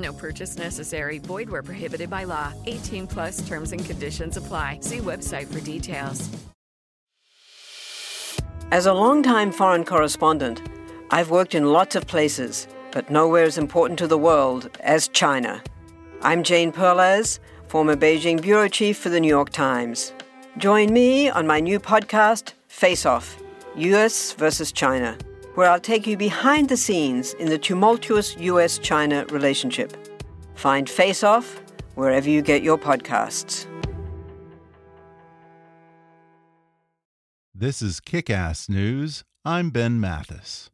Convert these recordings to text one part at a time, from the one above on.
No purchase necessary. Void where prohibited by law. 18 plus terms and conditions apply. See website for details. As a longtime foreign correspondent, I've worked in lots of places, but nowhere as important to the world as China. I'm Jane Perlez, former Beijing bureau chief for the New York Times. Join me on my new podcast, Face Off US versus China where I'll take you behind the scenes in the tumultuous US China relationship. Find Face Off wherever you get your podcasts. This is Kick Ass News. I'm Ben Mathis.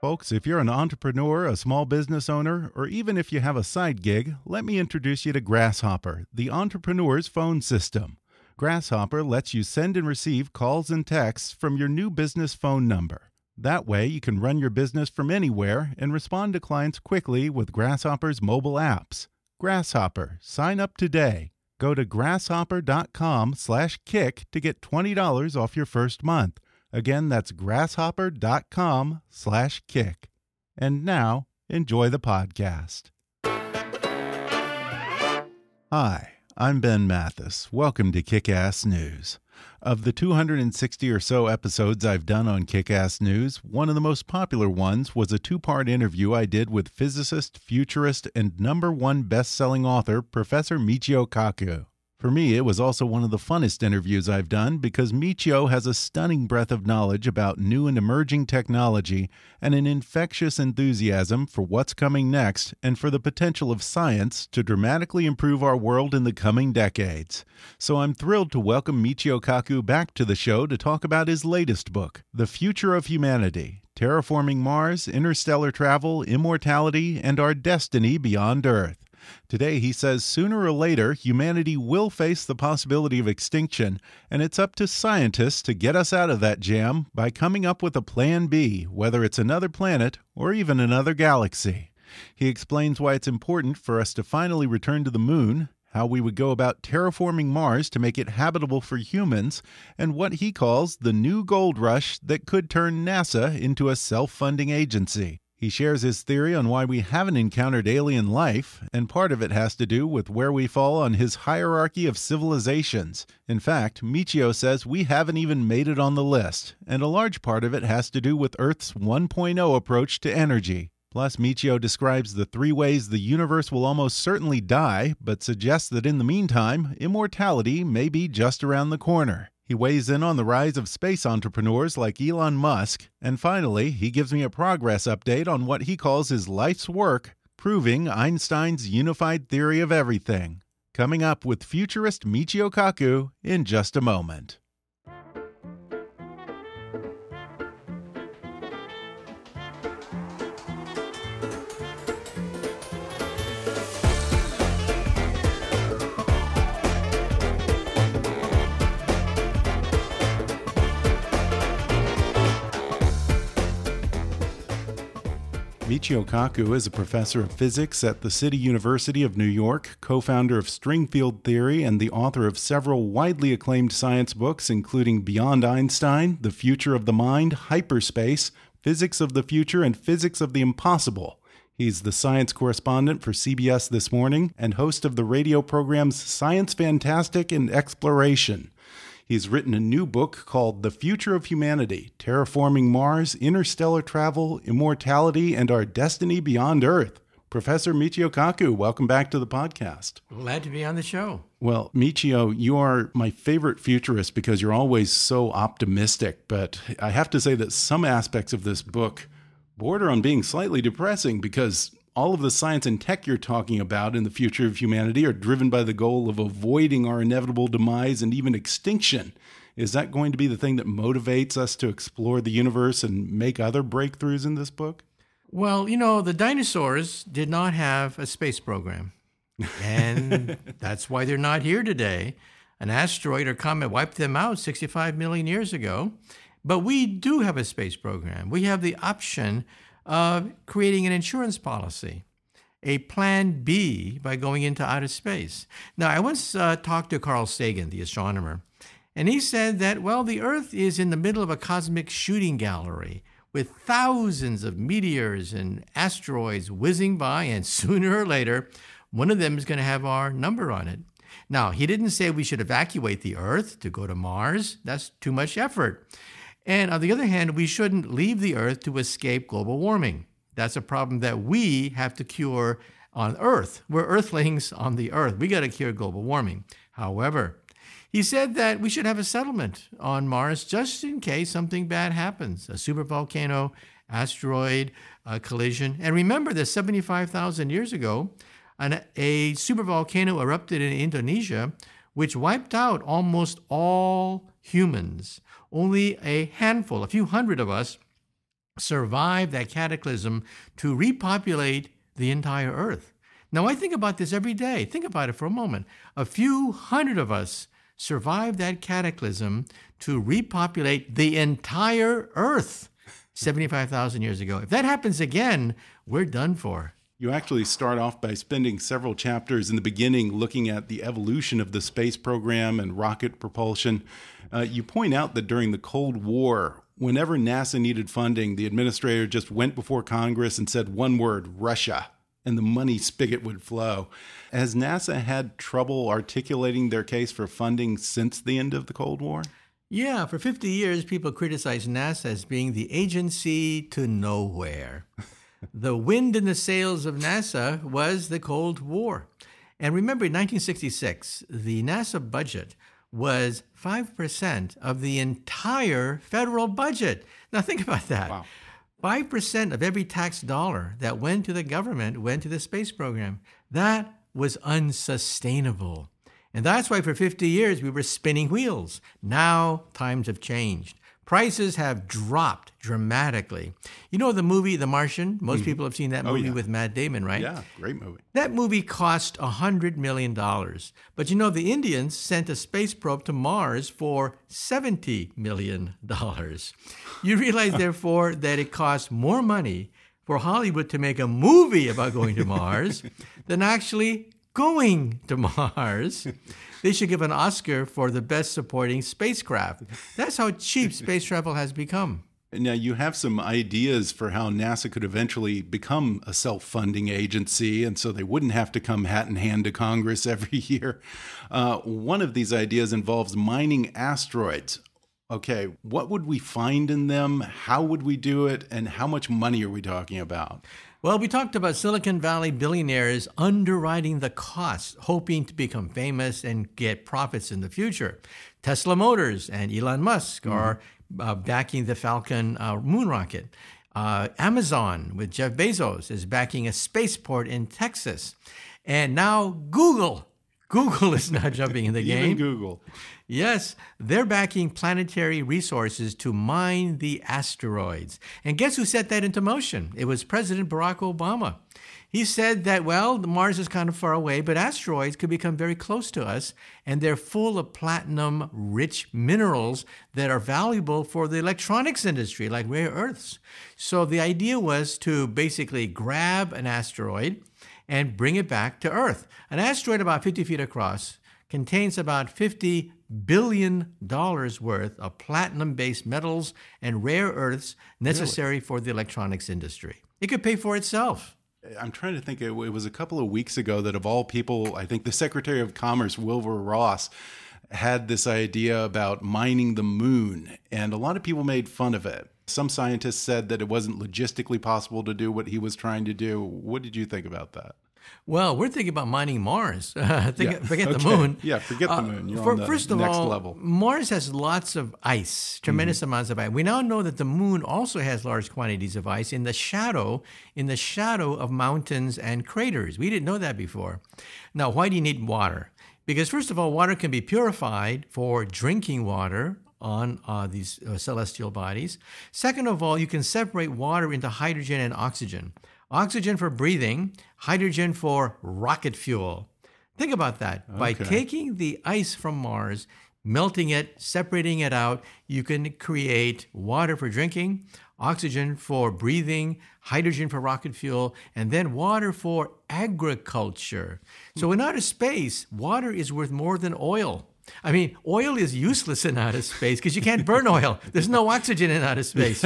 Folks, if you're an entrepreneur, a small business owner, or even if you have a side gig, let me introduce you to Grasshopper, the entrepreneur's phone system. Grasshopper lets you send and receive calls and texts from your new business phone number. That way, you can run your business from anywhere and respond to clients quickly with Grasshopper's mobile apps. Grasshopper, sign up today. Go to grasshopper.com/kick to get $20 off your first month. Again, that's grasshopper.com/kick. And now, enjoy the podcast. Hi. I'm Ben Mathis. Welcome to Kick Ass News. Of the 260 or so episodes I've done on Kick Ass News, one of the most popular ones was a two part interview I did with physicist, futurist, and number one best selling author, Professor Michio Kaku. For me, it was also one of the funnest interviews I've done because Michio has a stunning breadth of knowledge about new and emerging technology and an infectious enthusiasm for what's coming next and for the potential of science to dramatically improve our world in the coming decades. So I'm thrilled to welcome Michio Kaku back to the show to talk about his latest book, The Future of Humanity Terraforming Mars, Interstellar Travel, Immortality, and Our Destiny Beyond Earth. Today, he says sooner or later, humanity will face the possibility of extinction, and it's up to scientists to get us out of that jam by coming up with a plan B, whether it's another planet or even another galaxy. He explains why it's important for us to finally return to the moon, how we would go about terraforming Mars to make it habitable for humans, and what he calls the new gold rush that could turn NASA into a self funding agency. He shares his theory on why we haven't encountered alien life, and part of it has to do with where we fall on his hierarchy of civilizations. In fact, Michio says we haven't even made it on the list, and a large part of it has to do with Earth's 1.0 approach to energy. Plus, Michio describes the three ways the universe will almost certainly die, but suggests that in the meantime, immortality may be just around the corner. He weighs in on the rise of space entrepreneurs like Elon Musk. And finally, he gives me a progress update on what he calls his life's work, proving Einstein's unified theory of everything. Coming up with futurist Michio Kaku in just a moment. Michio Kaku is a professor of physics at the City University of New York, co founder of String Field Theory, and the author of several widely acclaimed science books, including Beyond Einstein, The Future of the Mind, Hyperspace, Physics of the Future, and Physics of the Impossible. He's the science correspondent for CBS This Morning and host of the radio programs Science Fantastic and Exploration. He's written a new book called The Future of Humanity Terraforming Mars, Interstellar Travel, Immortality, and Our Destiny Beyond Earth. Professor Michio Kaku, welcome back to the podcast. Glad to be on the show. Well, Michio, you are my favorite futurist because you're always so optimistic. But I have to say that some aspects of this book border on being slightly depressing because all of the science and tech you're talking about in the future of humanity are driven by the goal of avoiding our inevitable demise and even extinction. Is that going to be the thing that motivates us to explore the universe and make other breakthroughs in this book? Well, you know, the dinosaurs did not have a space program. And that's why they're not here today. An asteroid or comet wiped them out 65 million years ago. But we do have a space program. We have the option of creating an insurance policy, a plan B by going into outer space. Now, I once uh, talked to Carl Sagan, the astronomer, and he said that, well, the Earth is in the middle of a cosmic shooting gallery with thousands of meteors and asteroids whizzing by, and sooner or later, one of them is going to have our number on it. Now, he didn't say we should evacuate the Earth to go to Mars. That's too much effort. And on the other hand, we shouldn't leave the Earth to escape global warming. That's a problem that we have to cure on Earth. We're Earthlings on the Earth. We got to cure global warming. However, he said that we should have a settlement on Mars just in case something bad happens a supervolcano, asteroid uh, collision. And remember that 75,000 years ago, an, a supervolcano erupted in Indonesia, which wiped out almost all humans. Only a handful, a few hundred of us, survived that cataclysm to repopulate the entire Earth. Now, I think about this every day. Think about it for a moment. A few hundred of us survived that cataclysm to repopulate the entire Earth 75,000 years ago. If that happens again, we're done for. You actually start off by spending several chapters in the beginning looking at the evolution of the space program and rocket propulsion. Uh, you point out that during the Cold War, whenever NASA needed funding, the administrator just went before Congress and said one word Russia, and the money spigot would flow. Has NASA had trouble articulating their case for funding since the end of the Cold War? Yeah, for 50 years, people criticized NASA as being the agency to nowhere. the wind in the sails of NASA was the Cold War. And remember, in 1966, the NASA budget was 5% of the entire federal budget. Now, think about that. Wow. 5% of every tax dollar that went to the government went to the space program. That was unsustainable. And that's why for 50 years we were spinning wheels. Now times have changed. Prices have dropped dramatically. You know the movie The Martian? Most mm-hmm. people have seen that Oh, movie yeah. with Matt Damon, right? Yeah, great movie. That movie cost $100 million. But you know, the Indians sent a space probe to Mars for $70 million. You realize, therefore, that it costs more money for Hollywood to make a movie about going to Mars than actually going to Mars. They should give an Oscar for the best supporting spacecraft. That's how cheap space travel has become. Now, you have some ideas for how NASA could eventually become a self funding agency, and so they wouldn't have to come hat in hand to Congress every year. Uh, one of these ideas involves mining asteroids. Okay, what would we find in them? How would we do it? And how much money are we talking about? Well, we talked about Silicon Valley billionaires underwriting the costs, hoping to become famous and get profits in the future. Tesla Motors and Elon Musk are uh, backing the Falcon uh, moon rocket. Uh, Amazon with Jeff Bezos is backing a spaceport in Texas. And now Google. Google is not jumping in the game. Even Google. Yes, they're backing planetary resources to mine the asteroids. And guess who set that into motion? It was President Barack Obama. He said that, well, Mars is kind of far away, but asteroids could become very close to us, and they're full of platinum rich minerals that are valuable for the electronics industry, like rare earths. So the idea was to basically grab an asteroid and bring it back to Earth. An asteroid about 50 feet across contains about 50 billion dollars worth of platinum based metals and rare earths necessary for the electronics industry. It could pay for itself. I'm trying to think. It it was a couple of weeks ago that, of all people, I think the Secretary of Commerce, Wilbur Ross, had this idea about mining the moon, and a lot of people made fun of it. Some scientists said that it wasn't logistically possible to do what he was trying to do. What did you think about that? Well, we're thinking about mining Mars. Think- Yeah. Forget the moon. Yeah, forget the Uh, moon. You're for- on the first of next all, level. Mars has lots of ice, tremendous Mm-hmm. amounts of ice. We now know that the moon also has large quantities of ice in the shadow, in the shadow of mountains and craters. We didn't know that before. Now, why do you need water? Because first of all, water can be purified for drinking water on uh, these uh, celestial bodies. Second of all, you can separate water into hydrogen and oxygen. Oxygen for breathing, hydrogen for rocket fuel. Think about that. Okay. By taking the ice from Mars, melting it, separating it out, you can create water for drinking, oxygen for breathing, hydrogen for rocket fuel, and then water for agriculture. So in outer space, water is worth more than oil. I mean, oil is useless in outer space because you can't burn oil. There's no oxygen in outer space.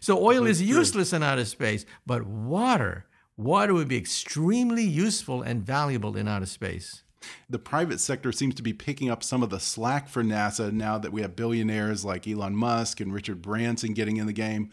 So oil That's is useless true. in outer space, but water, water would be extremely useful and valuable in outer space. The private sector seems to be picking up some of the slack for NASA now that we have billionaires like Elon Musk and Richard Branson getting in the game.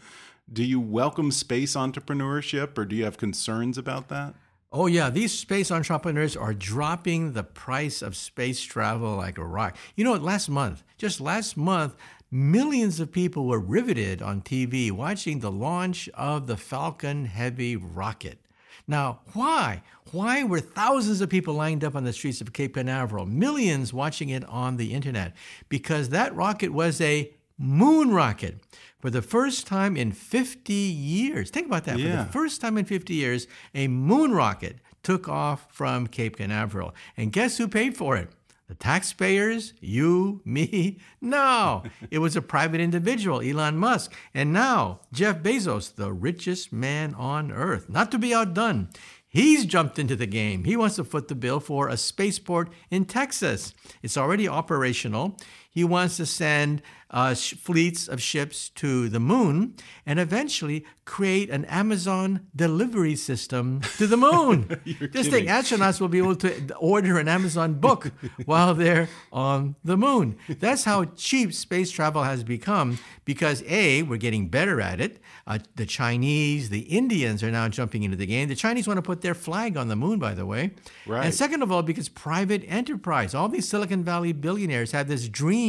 Do you welcome space entrepreneurship or do you have concerns about that? Oh, yeah, these space entrepreneurs are dropping the price of space travel like a rock. You know, what? last month, just last month, millions of people were riveted on TV watching the launch of the Falcon Heavy rocket. Now, why? Why were thousands of people lined up on the streets of Cape Canaveral, millions watching it on the internet? Because that rocket was a moon rocket. For the first time in 50 years, think about that. Yeah. For the first time in 50 years, a moon rocket took off from Cape Canaveral. And guess who paid for it? The taxpayers, you, me? No, it was a private individual, Elon Musk. And now, Jeff Bezos, the richest man on earth. Not to be outdone, He's jumped into the game. He wants to foot the bill for a spaceport in Texas. It's already operational. He wants to send uh, sh- fleets of ships to the moon and eventually create an Amazon delivery system to the moon. Just think astronauts will be able to order an Amazon book while they're on the moon. That's how cheap space travel has become because A, we're getting better at it. Uh, the Chinese, the Indians are now jumping into the game. The Chinese want to put their flag on the moon, by the way. Right. And second of all, because private enterprise, all these Silicon Valley billionaires have this dream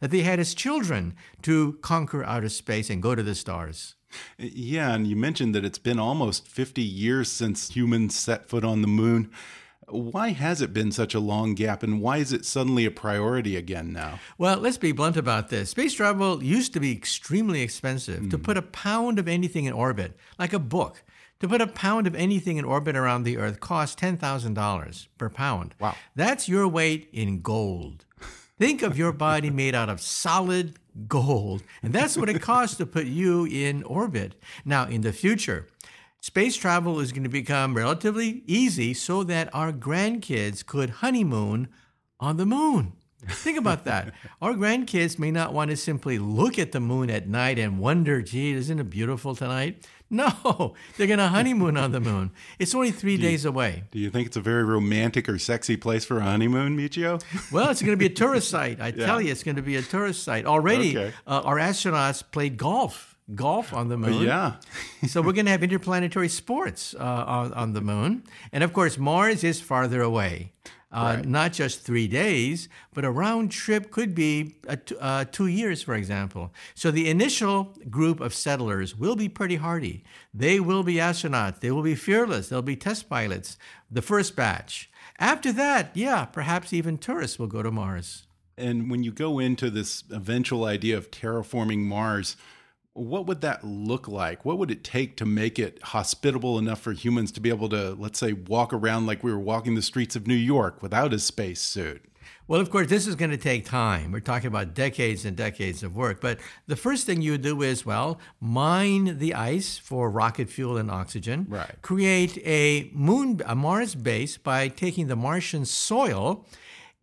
that they had as children to conquer outer space and go to the stars. Yeah, and you mentioned that it's been almost 50 years since humans set foot on the moon. Why has it been such a long gap and why is it suddenly a priority again now? Well, let's be blunt about this. Space travel used to be extremely expensive. Mm. To hmm. put a pound of anything in orbit, like a book, to put a pound of anything in orbit around the Earth costs $10,000 per pound. Wow. That's your weight in gold. Think of your body made out of solid gold, and that's what it costs to put you in orbit. Now, in the future, Space travel is going to become relatively easy so that our grandkids could honeymoon on the moon. Think about that. Our grandkids may not want to simply look at the moon at night and wonder, gee, isn't it beautiful tonight? No, they're going to honeymoon on the moon. It's only three you, days away. Do you think it's a very romantic or sexy place for a honeymoon, Michio? Well, it's going to be a tourist site. I yeah. tell you, it's going to be a tourist site. Already, okay. uh, our astronauts played golf golf on the uh, moon. Yeah. so we're going to have interplanetary sports uh, on, on, the moon. And of course, Mars is farther away. Uh, right. Not just three days, but a round trip could be uh, two years, for example. So the initial group of settlers will be pretty hardy. They will be astronauts. They will be fearless. They'll be test pilots, the first batch. After that, yeah, perhaps even tourists will go to Mars. And when you go into this eventual idea of terraforming Mars, what would that look like? What would it take to make it hospitable enough for humans to be able to, let's say, walk around like we were walking the streets of New York without a spacesuit? Well, of course, this is going to take time. We're talking about decades and decades of work. But the first thing you do is, well, mine the ice for rocket fuel and oxygen. Right. Create a moon, a Mars base by taking the Martian soil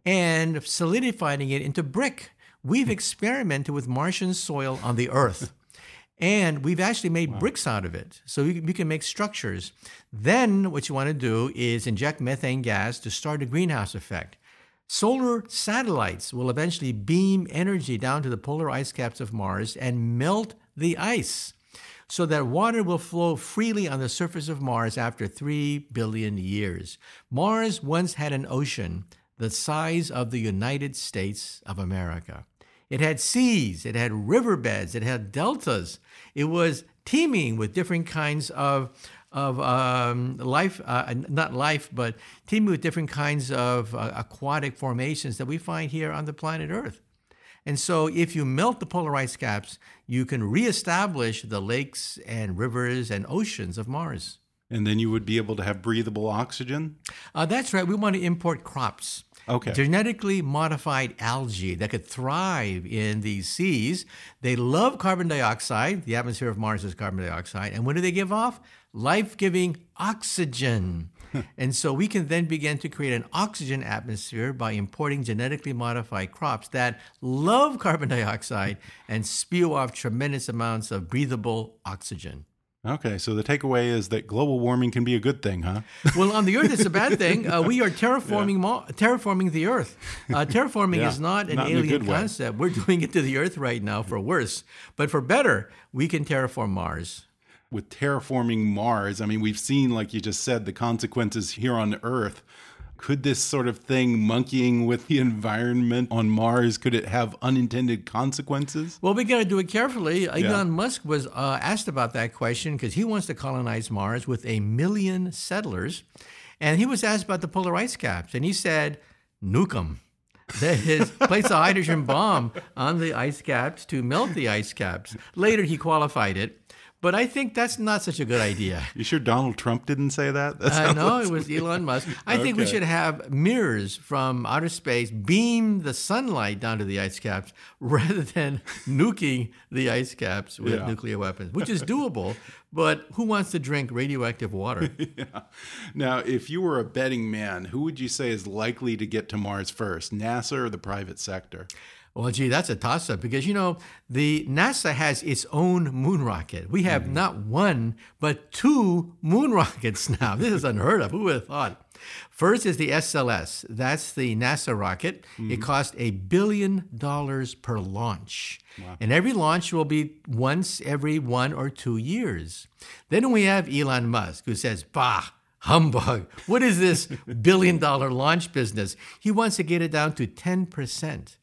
and solidifying it into brick. We've experimented with Martian soil on the Earth. And we've actually made wow. bricks out of it. So we, we can make structures. Then what you want to do is inject methane gas to start a greenhouse effect. Solar satellites will eventually beam energy down to the polar ice caps of Mars and melt the ice so that water will flow freely on the surface of Mars after 3 billion years. Mars once had an ocean the size of the United States of America. It had seas, it had riverbeds, it had deltas. It was teeming with different kinds of of um, life, uh, not life, but teeming with different kinds of uh, aquatic formations that we find here on the planet Earth. And so, if you melt the polar ice caps, you can reestablish the lakes and rivers and oceans of Mars. And then you would be able to have breathable oxygen? Uh, that's right. We want to import crops. Okay. Genetically modified algae that could thrive in these seas. They love carbon dioxide. The atmosphere of Mars is carbon dioxide. And what do they give off? Life giving oxygen. and so we can then begin to create an oxygen atmosphere by importing genetically modified crops that love carbon dioxide and spew off tremendous amounts of breathable oxygen. Okay, so the takeaway is that global warming can be a good thing, huh? well, on the Earth, it's a bad thing. Uh, we are terraforming yeah. terraforming the Earth. Uh, terraforming yeah, is not an not alien concept. We're doing it to the Earth right now for worse, but for better, we can terraform Mars. With terraforming Mars, I mean, we've seen, like you just said, the consequences here on Earth could this sort of thing monkeying with the environment on Mars could it have unintended consequences? Well, we got to do it carefully. Yeah. Elon Musk was uh, asked about that question because he wants to colonize Mars with a million settlers, and he was asked about the polar ice caps, and he said, "Nuke them." His place a hydrogen bomb on the ice caps to melt the ice caps. Later, he qualified it but I think that's not such a good idea. You sure Donald Trump didn't say that? that uh, no, it was Elon Musk. I okay. think we should have mirrors from outer space beam the sunlight down to the ice caps rather than nuking the ice caps with yeah. nuclear weapons, which is doable. But who wants to drink radioactive water? yeah. Now, if you were a betting man, who would you say is likely to get to Mars first, NASA or the private sector? Well, gee, that's a toss up because, you know, the NASA has its own moon rocket. We have mm-hmm. not one, but two moon rockets now. This is unheard of. Who would have thought? First is the SLS. That's the NASA rocket. Mm-hmm. It cost a billion dollars per launch. Wow. And every launch will be once every one or two years. Then we have Elon Musk, who says, bah, humbug. What is this billion dollar launch business? He wants to get it down to 10%.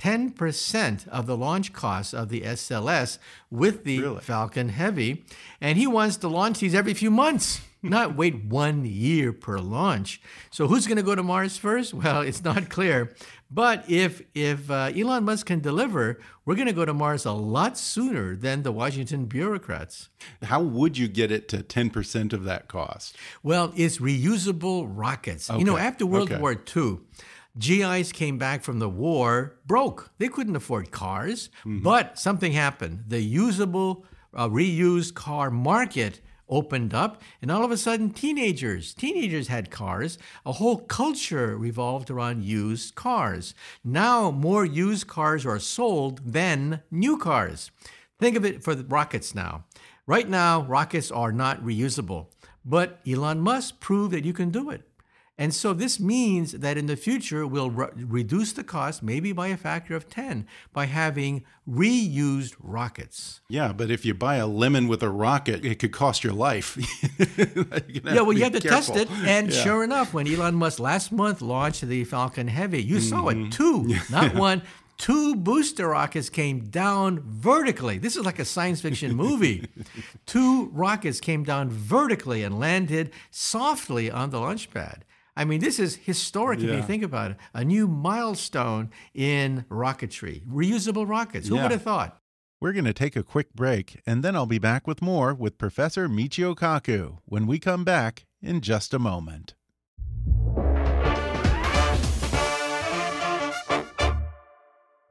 10% of the launch costs of the SLS with the really? Falcon Heavy. And he wants to launch these every few months, not wait one year per launch. So who's going to go to Mars first? Well, it's not clear. But if, if uh, Elon Musk can deliver, we're going to go to Mars a lot sooner than the Washington bureaucrats. How would you get it to 10% of that cost? Well, it's reusable rockets. Okay. You know, after World okay. War II, GIs came back from the war broke. They couldn't afford cars, mm-hmm. but something happened. The usable, uh, reused car market opened up, and all of a sudden, teenagers, teenagers had cars. A whole culture revolved around used cars. Now, more used cars are sold than new cars. Think of it for the rockets now. Right now, rockets are not reusable, but Elon Musk proved that you can do it. And so this means that in the future, we'll re- reduce the cost maybe by a factor of 10 by having reused rockets. Yeah, but if you buy a lemon with a rocket, it could cost your life. yeah, well, you have to careful. test it. And yeah. sure enough, when Elon Musk last month launched the Falcon Heavy, you mm-hmm. saw it mm-hmm. two, not one two booster rockets came down vertically. This is like a science fiction movie. two rockets came down vertically and landed softly on the launch pad. I mean, this is historic yeah. if you think about it. A new milestone in rocketry, reusable rockets. Who yeah. would have thought? We're going to take a quick break, and then I'll be back with more with Professor Michio Kaku when we come back in just a moment.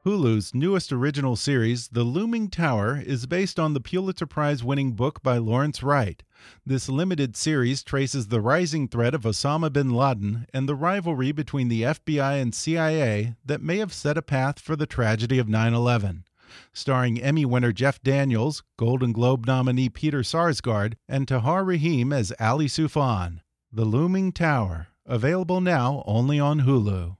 Hulu's newest original series, The Looming Tower, is based on the Pulitzer Prize winning book by Lawrence Wright. This limited series traces the rising threat of Osama bin Laden and the rivalry between the FBI and CIA that may have set a path for the tragedy of 9 11. Starring Emmy winner Jeff Daniels, Golden Globe nominee Peter Sarsgaard, and Tahar Rahim as Ali Soufan. The Looming Tower, available now only on Hulu.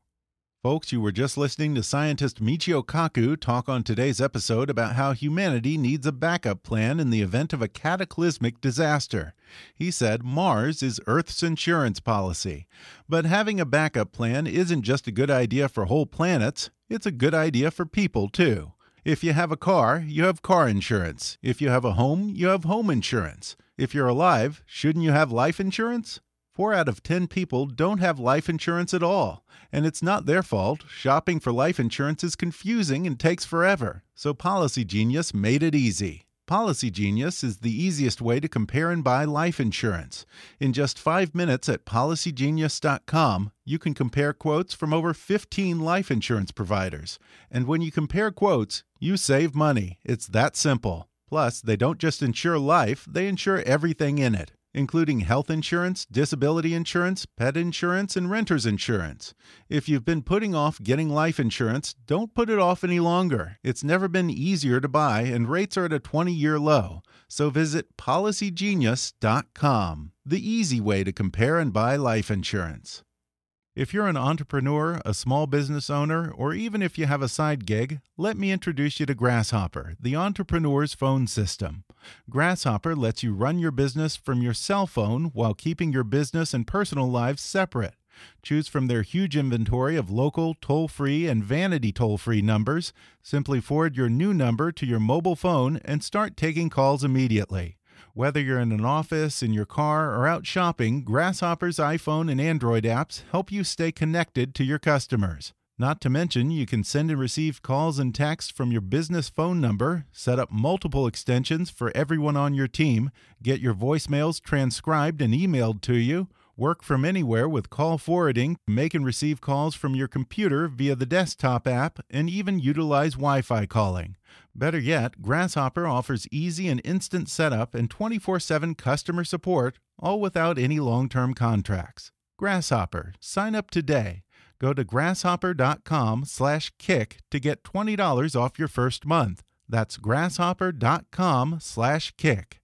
Folks, you were just listening to scientist Michio Kaku talk on today's episode about how humanity needs a backup plan in the event of a cataclysmic disaster. He said Mars is Earth's insurance policy. But having a backup plan isn't just a good idea for whole planets, it's a good idea for people too. If you have a car, you have car insurance. If you have a home, you have home insurance. If you're alive, shouldn't you have life insurance? Four out of 10 people don't have life insurance at all. And it's not their fault. Shopping for life insurance is confusing and takes forever. So Policy Genius made it easy. Policy Genius is the easiest way to compare and buy life insurance. In just five minutes at policygenius.com, you can compare quotes from over 15 life insurance providers. And when you compare quotes, you save money. It's that simple. Plus, they don't just insure life, they insure everything in it including health insurance, disability insurance, pet insurance, and renter's insurance. If you've been putting off getting life insurance, don't put it off any longer. It's never been easier to buy, and rates are at a 20 year low. So visit policygenius.com, the easy way to compare and buy life insurance. If you're an entrepreneur, a small business owner, or even if you have a side gig, let me introduce you to Grasshopper, the entrepreneur's phone system. Grasshopper lets you run your business from your cell phone while keeping your business and personal lives separate. Choose from their huge inventory of local, toll free, and vanity toll free numbers. Simply forward your new number to your mobile phone and start taking calls immediately. Whether you're in an office, in your car, or out shopping, Grasshopper's iPhone and Android apps help you stay connected to your customers. Not to mention, you can send and receive calls and texts from your business phone number, set up multiple extensions for everyone on your team, get your voicemails transcribed and emailed to you, work from anywhere with call forwarding, make and receive calls from your computer via the desktop app, and even utilize Wi Fi calling. Better yet, Grasshopper offers easy and instant setup and 24 7 customer support, all without any long term contracts. Grasshopper, sign up today Go to grasshopper.com slash kick to get $20 off your first month. That's grasshopper.com slash kick.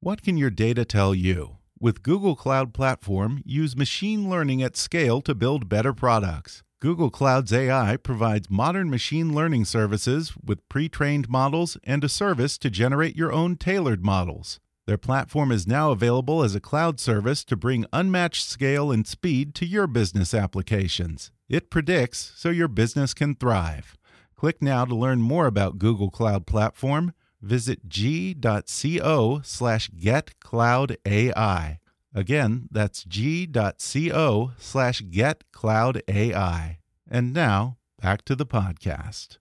What can your data tell you? With Google Cloud Platform, use machine learning at scale to build better products. Google Cloud's AI provides modern machine learning services with pre trained models and a service to generate your own tailored models. Their platform is now available as a cloud service to bring unmatched scale and speed to your business applications. It predicts so your business can thrive. Click now to learn more about Google Cloud Platform. Visit g.co slash getcloudai. Again, that's g.co slash getcloudai. And now, back to the podcast.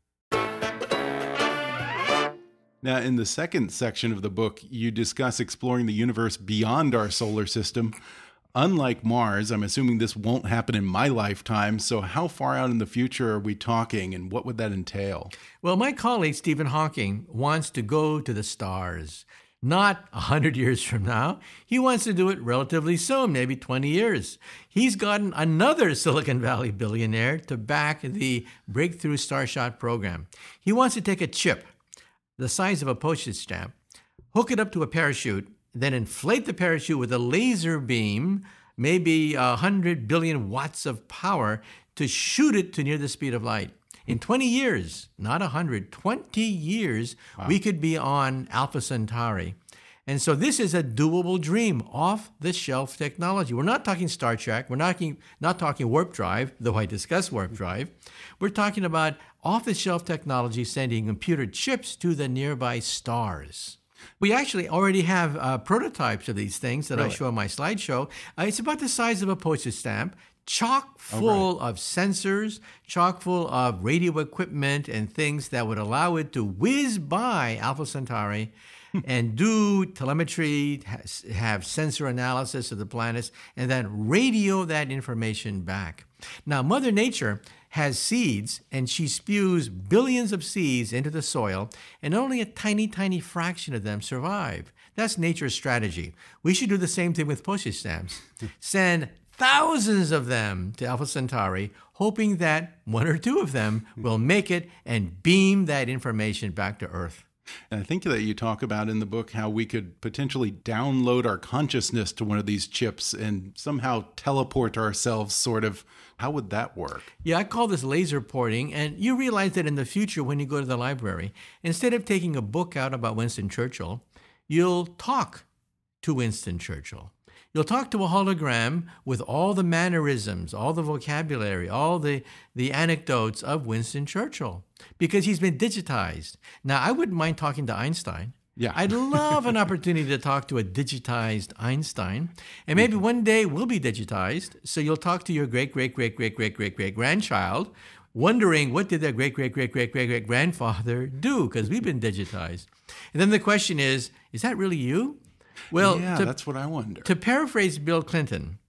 Now, in the second section of the book, you discuss exploring the universe beyond our solar system. Unlike Mars, I'm assuming this won't happen in my lifetime. So, how far out in the future are we talking, and what would that entail? Well, my colleague Stephen Hawking wants to go to the stars. Not 100 years from now. He wants to do it relatively soon, maybe 20 years. He's gotten another Silicon Valley billionaire to back the Breakthrough Starshot program. He wants to take a chip the size of a postage stamp, hook it up to a parachute, then inflate the parachute with a laser beam, maybe 100 billion watts of power, to shoot it to near the speed of light. In 20 years, not 100, 20 years, wow. we could be on Alpha Centauri. And so this is a doable dream, off the shelf technology. We're not talking Star Trek. We're not talking, not talking warp drive, though I discuss warp drive. We're talking about off the shelf technology sending computer chips to the nearby stars. We actually already have uh, prototypes of these things that really? I show in my slideshow. Uh, it's about the size of a postage stamp, chock full oh, right. of sensors, chock full of radio equipment and things that would allow it to whiz by Alpha Centauri and do telemetry, have sensor analysis of the planets, and then radio that information back. Now, Mother Nature has seeds and she spews billions of seeds into the soil, and only a tiny, tiny fraction of them survive. That's nature's strategy. We should do the same thing with postage stamps. Send thousands of them to Alpha Centauri, hoping that one or two of them will make it and beam that information back to Earth. And I think that you talk about in the book how we could potentially download our consciousness to one of these chips and somehow teleport ourselves, sort of. How would that work? Yeah, I call this laser porting. And you realize that in the future, when you go to the library, instead of taking a book out about Winston Churchill, you'll talk to Winston Churchill. You'll talk to a hologram with all the mannerisms, all the vocabulary, all the, the anecdotes of Winston Churchill because he's been digitized. Now, I wouldn't mind talking to Einstein. Yeah. I'd love an opportunity to talk to a digitized Einstein. And maybe one day we'll be digitized. So you'll talk to your great, great, great, great, great, great, great grandchild, wondering what did their great, great, great, great, great, great grandfather do? Because we've been digitized. And then the question is, is that really you? Well, yeah, to, that's what I wonder. to paraphrase Bill Clinton,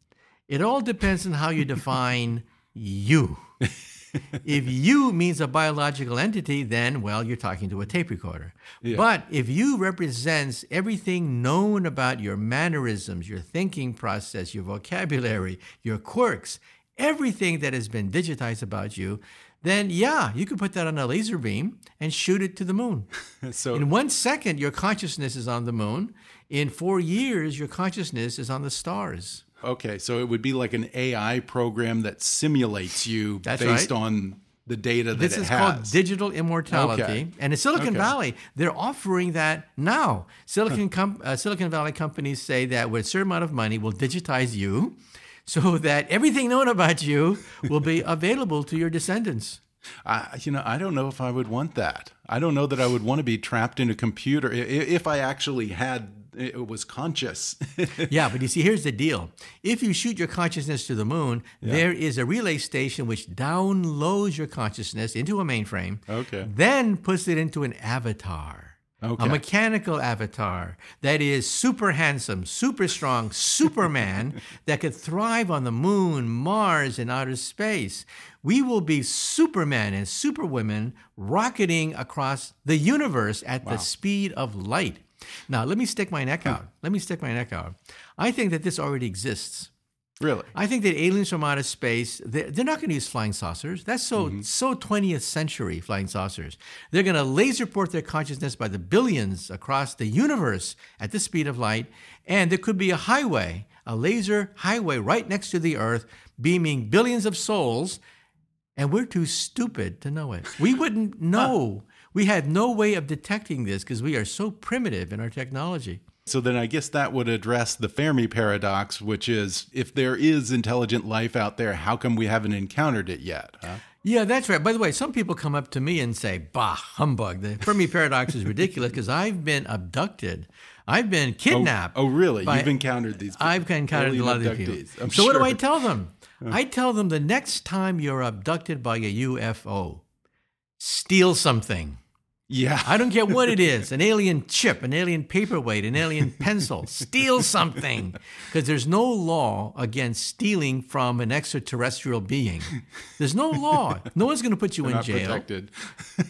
it all depends on how you define you. if you means a biological entity, then, well, you're talking to a tape recorder. But if you represents everything known about your mannerisms, your thinking process, your vocabulary, your quirks, everything that has been digitized about you, then yeah, you could put that on a laser beam and shoot it to the moon. so In one second, your consciousness is on the moon. In four years, your consciousness is on the stars. Okay, so it would be like an AI program that simulates you That's based right. on the data that This it is has. called digital immortality. Okay. And in Silicon Okay. Valley, they're offering that now. Silicon, uh, Silicon Valley companies say that with a certain amount of money, we'll digitize you so that everything known about you will be available to your descendants. I, you know, I don't know if I would want that. I don't know that I would want to be trapped in a computer if I actually had it was conscious. yeah, but you see, here's the deal. If you shoot your consciousness to the moon, there is a relay station which downloads your consciousness into a mainframe, Okay. then puts it into an avatar. Okay. A mechanical avatar that is super handsome, super strong, Superman that could thrive on the moon, Mars, and outer space. We will be Superman and Superwomen rocketing across the universe at the speed of light. Now, let me stick my neck out. Let me stick my neck out. I think that this already exists. really? I think that aliens from outer space, they're, they're not going to use flying saucers. That's so mm-hmm. so 20th century flying saucers. They're going to laser port their consciousness by the billions across the universe at the speed of light, and there could be a highway, a laser highway right next to the Earth, beaming billions of souls, and we're too stupid to know it. We wouldn't know. We had no way of detecting this because we are so primitive in our technology. So then I guess that would address the Fermi paradox, which is if there is intelligent life out there, how come we haven't encountered it yet? Huh? Yeah, that's right. By the way, some people come up to me and say, bah, humbug. The Fermi paradox is ridiculous because I've been abducted. I've been oh, kidnapped. Oh, really? by- You've encountered these people? I've encountered a lot of these people. I'm so what do I tell them? I tell them the next time you're abducted by a UFO, steal something. Yeah. I don't care what it is an alien chip, an alien paperweight, an alien pencil. Steal something. Because there's no law against stealing from an extraterrestrial being. There's no law. No one's going to put you in jail. protected.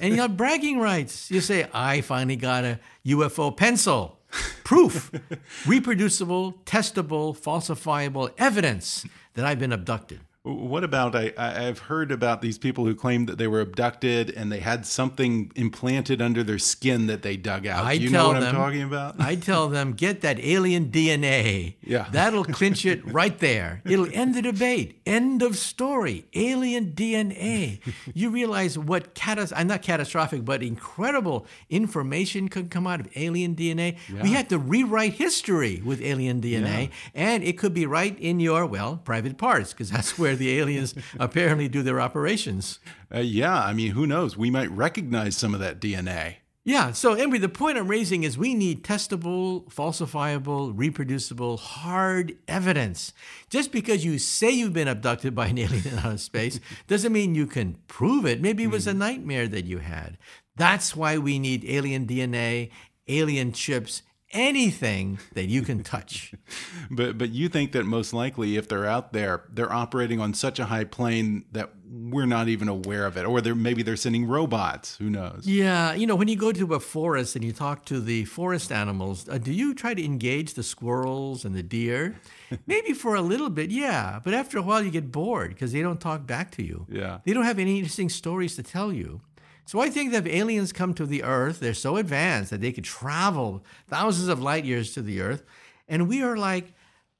And you have bragging rights. You say, I finally got a UFO pencil. Proof. Reproducible, testable, falsifiable evidence that I've been abducted. What about I, I- I've heard about these people who claim that they were abducted and they had something implanted under their skin that they dug out. I you tell know what them, I'm talking about? I tell them, get that alien DNA. Yeah. That'll clinch it right there. It'll end the debate. End of story. Alien DNA. You realize what catas I'm not catastrophic, but incredible information could come out of alien DNA. Yeah. We had to rewrite history with alien DNA, and it could be right in your, well, private parts, because that's where the aliens apparently do their operations. Uh, yeah, I mean, who knows? We might recognize some of that DNA. Yeah. So, anyway, the point I'm raising is we need testable, falsifiable, reproducible, hard evidence. Just because you say you've been abducted by an alien in outer space doesn't mean you can prove it. Maybe it was a nightmare that you had. That's why we need alien DNA, alien chips, anything that you can touch. But but you think that most likely, if they're out there, they're operating on such a high plane that we're not even aware of it, or they're maybe they're sending robots. Who knows? Yeah, you know, when you go to a forest and you talk to the forest animals, uh, do you try to engage the squirrels and the deer? Maybe for a little bit, yeah. But after a while, you get bored because they don't talk back to you. Yeah. They don't have any interesting stories to tell you. So I think that if aliens come to the Earth, they're so advanced that they could travel thousands of light years to the Earth, and we are like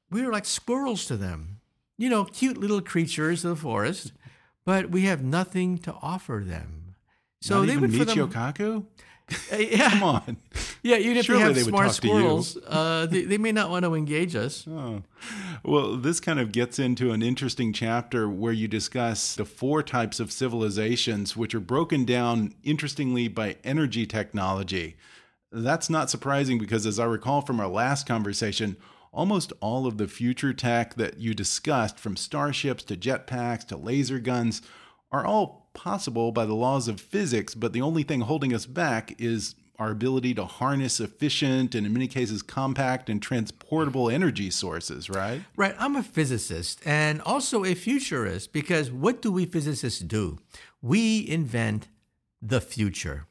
we are like squirrels to them. You know, cute little creatures of the forest, but we have nothing to offer them. So not they even would for them, Kaku? uh, yeah, Come on. Yeah. Even if Surely they have they would smart talk to you. squirrels, uh, they, they may not want to engage us. Oh. Well, this kind of gets into an interesting chapter where you discuss the four types of civilizations, which are broken down interestingly by energy technology. That's not surprising because, as I recall from our last conversation, almost all of the future tech that you discussed, from starships to jetpacks to laser guns, are all possible by the laws of physics, but the only thing holding us back is our ability to harness efficient and in many cases compact and transportable energy sources, right? Right. I'm a physicist and also a futurist because what do we physicists do? We invent the future.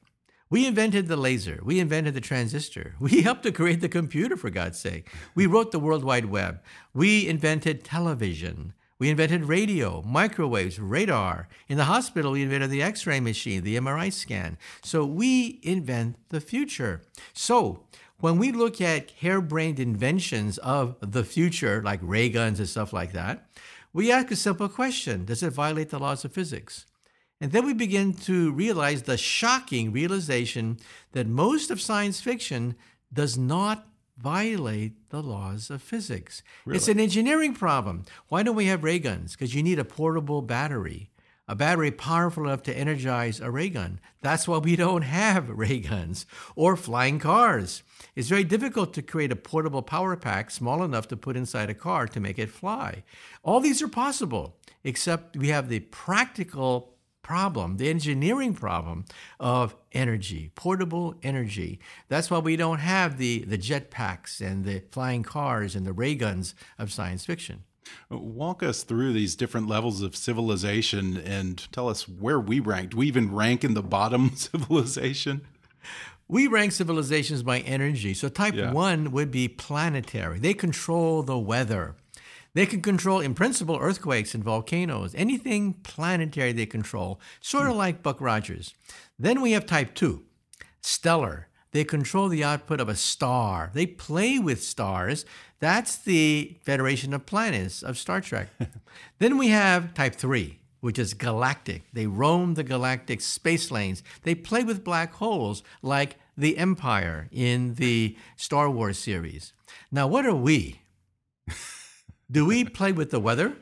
We invented the laser. We invented the transistor. We helped to create the computer, for God's sake. We wrote the World Wide Web. We invented television. We invented radio, microwaves, radar. In the hospital, we invented the x ray machine, the MRI scan. So we invent the future. So when we look at harebrained inventions of the future, like ray guns and stuff like that, we ask a simple question Does it violate the laws of physics? And then we begin to realize the shocking realization that most of science fiction does not violate the laws of physics. Really? It's an engineering problem. Why don't we have ray guns? Because you need a portable battery, a battery powerful enough to energize a ray gun. That's why we don't have ray guns or flying cars. It's very difficult to create a portable power pack small enough to put inside a car to make it fly. All these are possible, except we have the practical problem, the engineering problem of energy, portable energy. That's why we don't have the, the jetpacks and the flying cars and the ray guns of science fiction. Walk us through these different levels of civilization and tell us where we rank. Do we even rank in the bottom civilization? We rank civilizations by energy. So, type yeah. one would be planetary, they control the weather. They can control, in principle, earthquakes and volcanoes, anything planetary they control, sort of hmm. like Buck Rogers. Then we have type 2, stellar. They control the output of a star. They play with stars. That's the Federation of Planets of Star Trek. then we have type 3, which is galactic. They roam the galactic space lanes. They play with black holes like the Empire in the Star Wars series. Now, what are we? Do we play with the weather?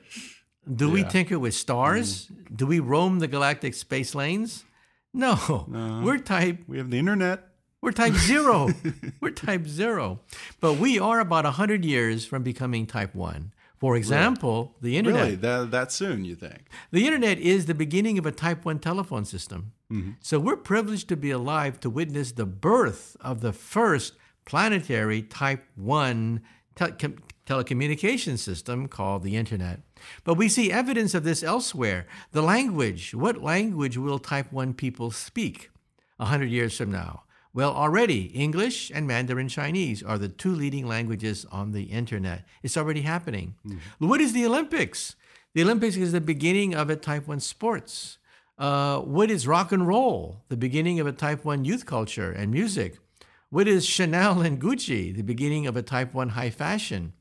Do yeah. we tinker with stars? Mm. Do we roam the galactic space lanes? No. no. We're type. We have the internet. We're type zero. we're type zero. But we are about 100 years from becoming type one. For example, really? the internet. Really? That, that soon, you think? The internet is the beginning of a type 1 telephone system. Mm-hmm. So we're privileged to be alive to witness the birth of the first planetary type 1 te- telecommunication system called the Internet. But we see evidence of this elsewhere. The language. What language will Type 1 people speak 100 years from now? Well, already English and Mandarin Chinese are the two leading languages on the internet. It's already happening. Mm. What is the Olympics? The Olympics is the beginning of a Type 1 sports. Uh, what is rock and roll? The beginning of a Type 1 youth culture and music. What is Chanel and Gucci? The beginning of a Type 1 high fashion.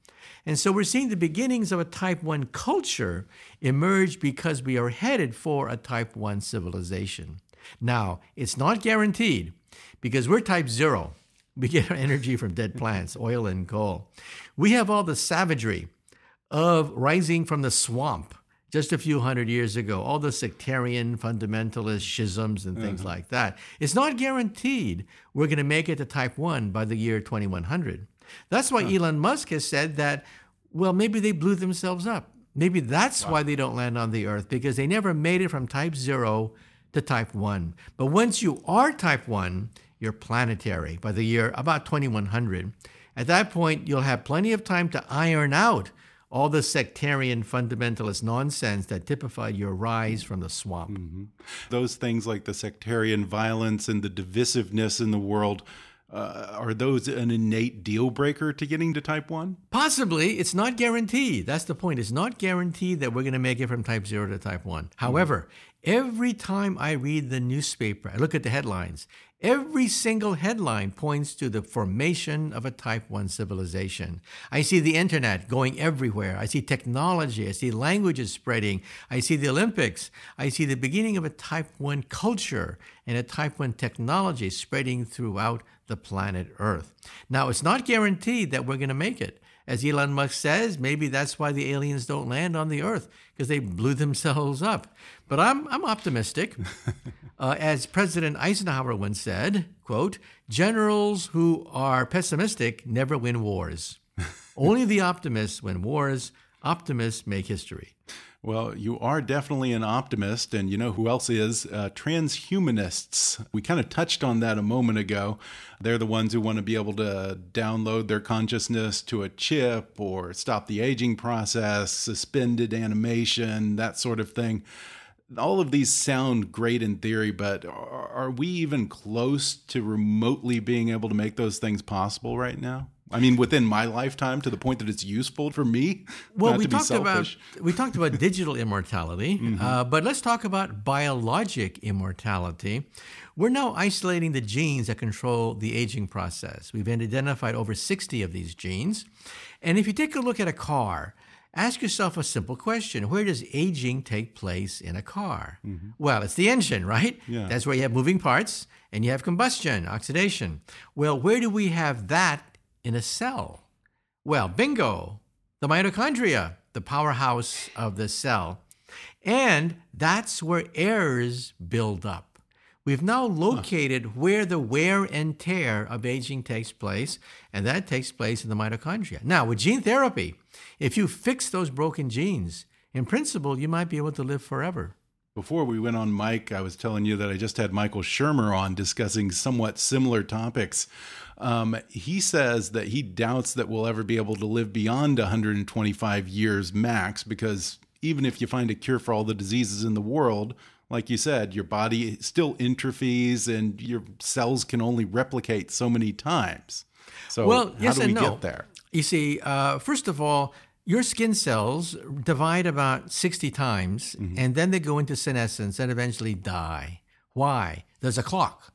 And so we're seeing the beginnings of a type 1 culture emerge because we are headed for a type 1 civilization. Now, it's not guaranteed because we're type 0. We get our energy from dead plants, oil and coal. We have all the savagery of rising from the swamp just a few hundred years ago, all the sectarian fundamentalist schisms and things uh-huh. like that. It's not guaranteed we're going to make it to type 1 by the year 2100. That's why huh. Elon Musk has said that, well, maybe they blew themselves up. Maybe that's wow. why they don't land on the Earth, because they never made it from type zero to type one. But once you are type one, you're planetary by the year about 2100. At that point, you'll have plenty of time to iron out all the sectarian fundamentalist nonsense that typified your rise from the swamp. Mm -hmm. Those things like the sectarian violence and the divisiveness in the world uh, are those an innate deal breaker to getting to type 1? Possibly. It's not guaranteed. That's the point. It's not guaranteed that we're going to make it from type 0 to type 1. However, every time I read the newspaper, I look at the headlines, Every single headline points to the formation of a type 1 civilization. I see the internet going everywhere. I see technology. I see languages spreading. I see the Olympics. I see the beginning of a type 1 culture and a type 1 technology spreading throughout the planet Earth. Now, it's not guaranteed that we're going to make it. As Elon Musk says, maybe that's why the aliens don't land on the Earth because they blew themselves up. But I'm I'm optimistic. uh, as President Eisenhower once said, "quote Generals who are pessimistic never win wars. Only the optimists win wars. Optimists make history." Well, you are definitely an optimist, and you know who else is? Uh, transhumanists. We kind of touched on that a moment ago. They're the ones who want to be able to download their consciousness to a chip or stop the aging process, suspended animation, that sort of thing. All of these sound great in theory, but are we even close to remotely being able to make those things possible right now? I mean, within my lifetime, to the point that it's useful for me. Well, we talked about we talked about digital immortality, mm -hmm. uh, but let's talk about biologic immortality. We're now isolating the genes that control the aging process. We've identified over 60 of these genes, and if you take a look at a car, ask yourself a simple question: Where does aging take place in a car? Mm -hmm. Well, it's the engine, right? Yeah. That's where you have moving parts and you have combustion, oxidation. Well, where do we have that in a cell? Well, bingo, the mitochondria, the powerhouse of the cell. And that's where errors build up. We've now located huh. where the wear and tear of aging takes place, and that takes place in the mitochondria. Now, with gene therapy, if you fix those broken genes, in principle, you might be able to live forever. Before we went on mic, I was telling you that I just had Michael Shermer on discussing somewhat similar topics. Um, he says that he doubts that we'll ever be able to live beyond 125 years max because even if you find a cure for all the diseases in the world, like you said, your body still atrophies and your cells can only replicate so many times. So, well, how yes do we and no. get there? You see, uh, first of all, your skin cells divide about 60 times mm -hmm. and then they go into senescence and eventually die. Why? There's a clock.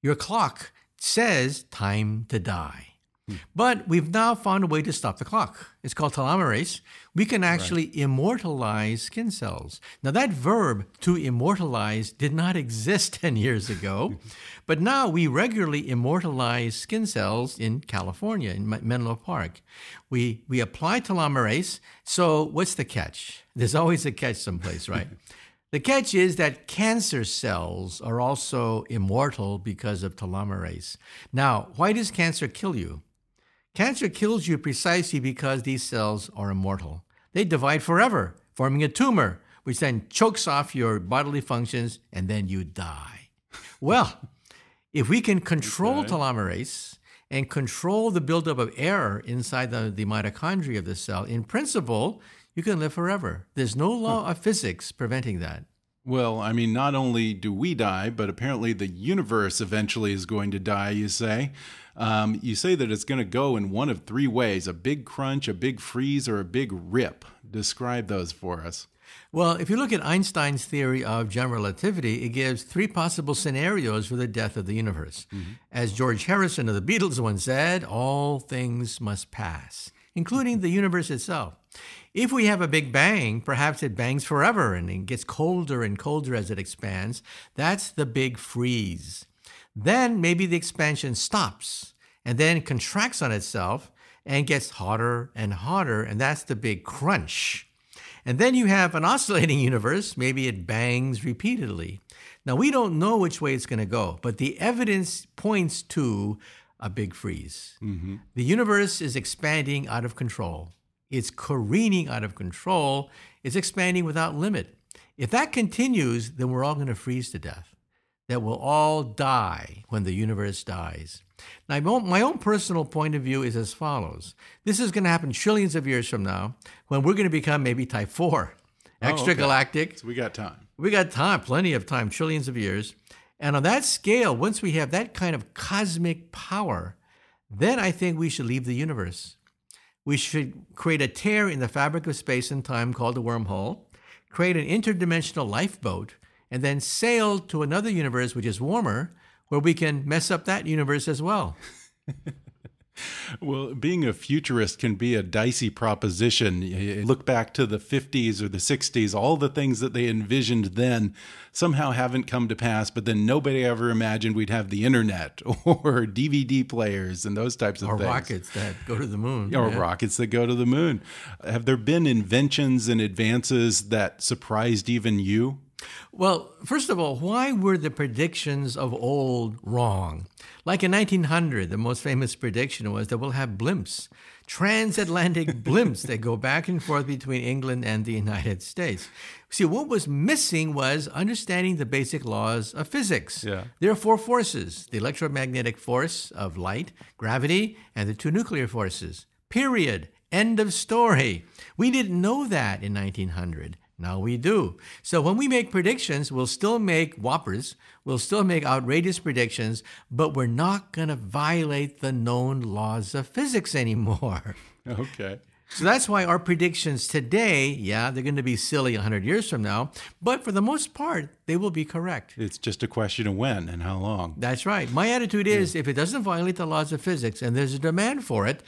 Your clock says time to die. Hmm. But we've now found a way to stop the clock. It's called telomerase. We can actually right. immortalize skin cells. Now, that verb to immortalize did not exist 10 years ago, but now we regularly immortalize skin cells in California, in Menlo Park. We, we apply telomerase. So, what's the catch? There's always a catch someplace, right? The catch is that cancer cells are also immortal because of telomerase. Now, why does cancer kill you? Cancer kills you precisely because these cells are immortal. They divide forever, forming a tumor, which then chokes off your bodily functions and then you die. Well, if we can control okay. telomerase and control the buildup of error inside the, the mitochondria of the cell, in principle, you can live forever. There's no law of physics preventing that. Well, I mean, not only do we die, but apparently the universe eventually is going to die, you say. Um, you say that it's going to go in one of three ways a big crunch, a big freeze, or a big rip. Describe those for us. Well, if you look at Einstein's theory of general relativity, it gives three possible scenarios for the death of the universe. Mm -hmm. As George Harrison of the Beatles once said, all things must pass, including the universe itself. If we have a big bang, perhaps it bangs forever and it gets colder and colder as it expands. That's the big freeze. Then maybe the expansion stops and then contracts on itself and gets hotter and hotter, and that's the big crunch. And then you have an oscillating universe, maybe it bangs repeatedly. Now, we don't know which way it's going to go, but the evidence points to a big freeze. Mm-hmm. The universe is expanding out of control. It's careening out of control. It's expanding without limit. If that continues, then we're all going to freeze to death. That we'll all die when the universe dies. Now, my own personal point of view is as follows this is going to happen trillions of years from now when we're going to become maybe type 4, extragalactic. Oh, okay. So we got time. We got time, plenty of time, trillions of years. And on that scale, once we have that kind of cosmic power, then I think we should leave the universe we should create a tear in the fabric of space and time called a wormhole, create an interdimensional lifeboat, and then sail to another universe which is warmer, where we can mess up that universe as well. Well, being a futurist can be a dicey proposition. You look back to the 50s or the 60s, all the things that they envisioned then somehow haven't come to pass, but then nobody ever imagined we'd have the internet or DVD players and those types of or things. Or rockets that go to the moon. Or yeah. rockets that go to the moon. Have there been inventions and advances that surprised even you? Well, first of all, why were the predictions of old wrong? Like in 1900, the most famous prediction was that we'll have blimps, transatlantic blimps that go back and forth between England and the United States. See, what was missing was understanding the basic laws of physics. Yeah. There are four forces the electromagnetic force of light, gravity, and the two nuclear forces. Period. End of story. We didn't know that in 1900. Now we do. So when we make predictions, we'll still make whoppers, we'll still make outrageous predictions, but we're not going to violate the known laws of physics anymore. Okay. So that's why our predictions today, yeah, they're going to be silly 100 years from now, but for the most part, they will be correct. It's just a question of when and how long. That's right. My attitude is yeah. if it doesn't violate the laws of physics and there's a demand for it,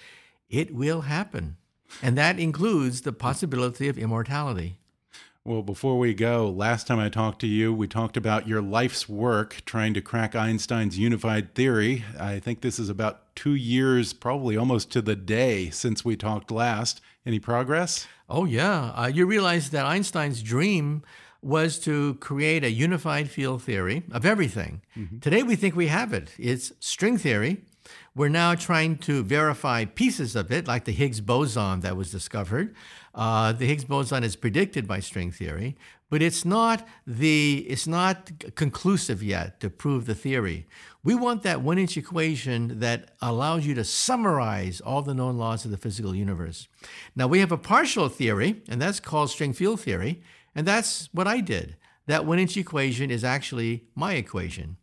it will happen. And that includes the possibility of immortality. Well, before we go, last time I talked to you, we talked about your life's work trying to crack Einstein's unified theory. I think this is about two years, probably almost to the day since we talked last. Any progress? Oh, yeah. Uh, you realize that Einstein's dream was to create a unified field theory of everything. Mm -hmm. Today, we think we have it. It's string theory. We're now trying to verify pieces of it, like the Higgs boson that was discovered. Uh, the Higgs boson is predicted by string theory, but it's not the it's not conclusive yet to prove the theory. We want that one-inch equation that allows you to summarize all the known laws of the physical universe. Now we have a partial theory, and that's called string field theory, and that's what I did. That one-inch equation is actually my equation,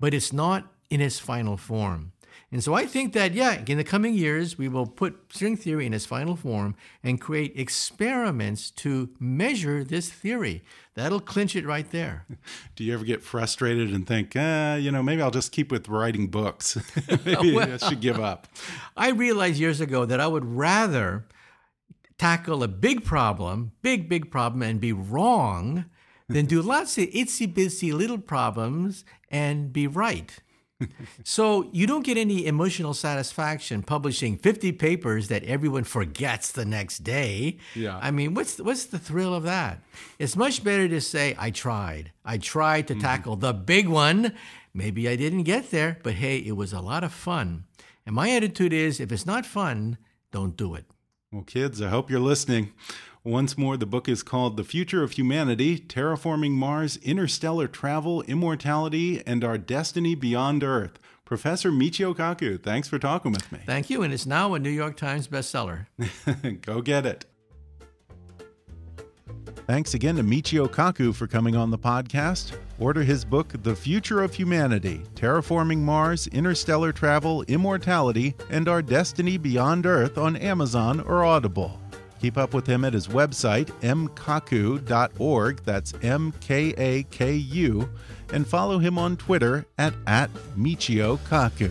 but it's not in its final form. And so I think that, yeah, in the coming years, we will put string theory in its final form and create experiments to measure this theory. That'll clinch it right there. Do you ever get frustrated and think, uh, you know, maybe I'll just keep with writing books? maybe well, I should give up. I realized years ago that I would rather tackle a big problem, big, big problem, and be wrong than do lots of itsy bitsy little problems and be right so you don't get any emotional satisfaction publishing 50 papers that everyone forgets the next day. Yeah. I mean, what's what's the thrill of that? It's much better to say I tried. I tried to mm-hmm. tackle the big one. Maybe I didn't get there, but hey, it was a lot of fun. And my attitude is if it's not fun, don't do it. Well, kids, I hope you're listening. Once more, the book is called The Future of Humanity Terraforming Mars, Interstellar Travel, Immortality, and Our Destiny Beyond Earth. Professor Michio Kaku, thanks for talking with me. Thank you, and it's now a New York Times bestseller. Go get it. Thanks again to Michio Kaku for coming on the podcast. Order his book, The Future of Humanity Terraforming Mars, Interstellar Travel, Immortality, and Our Destiny Beyond Earth on Amazon or Audible. Keep up with him at his website, mkaku.org. That's M K A K U. And follow him on Twitter at, at Michio Kaku.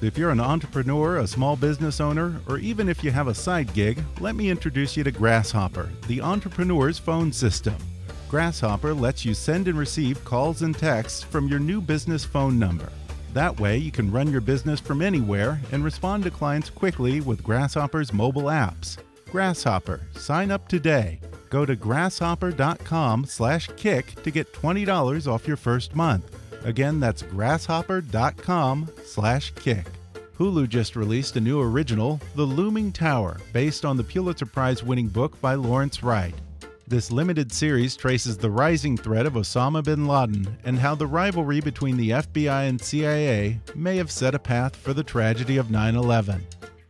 If you're an entrepreneur, a small business owner, or even if you have a side gig, let me introduce you to Grasshopper, the entrepreneur's phone system. Grasshopper lets you send and receive calls and texts from your new business phone number. That way, you can run your business from anywhere and respond to clients quickly with Grasshopper's mobile apps. Grasshopper. Sign up today. Go to grasshopper.com/kick to get $20 off your first month. Again, that's grasshopper.com/kick. Hulu just released a new original, The Looming Tower, based on the Pulitzer Prize winning book by Lawrence Wright. This limited series traces the rising threat of Osama bin Laden and how the rivalry between the FBI and CIA may have set a path for the tragedy of 9 11.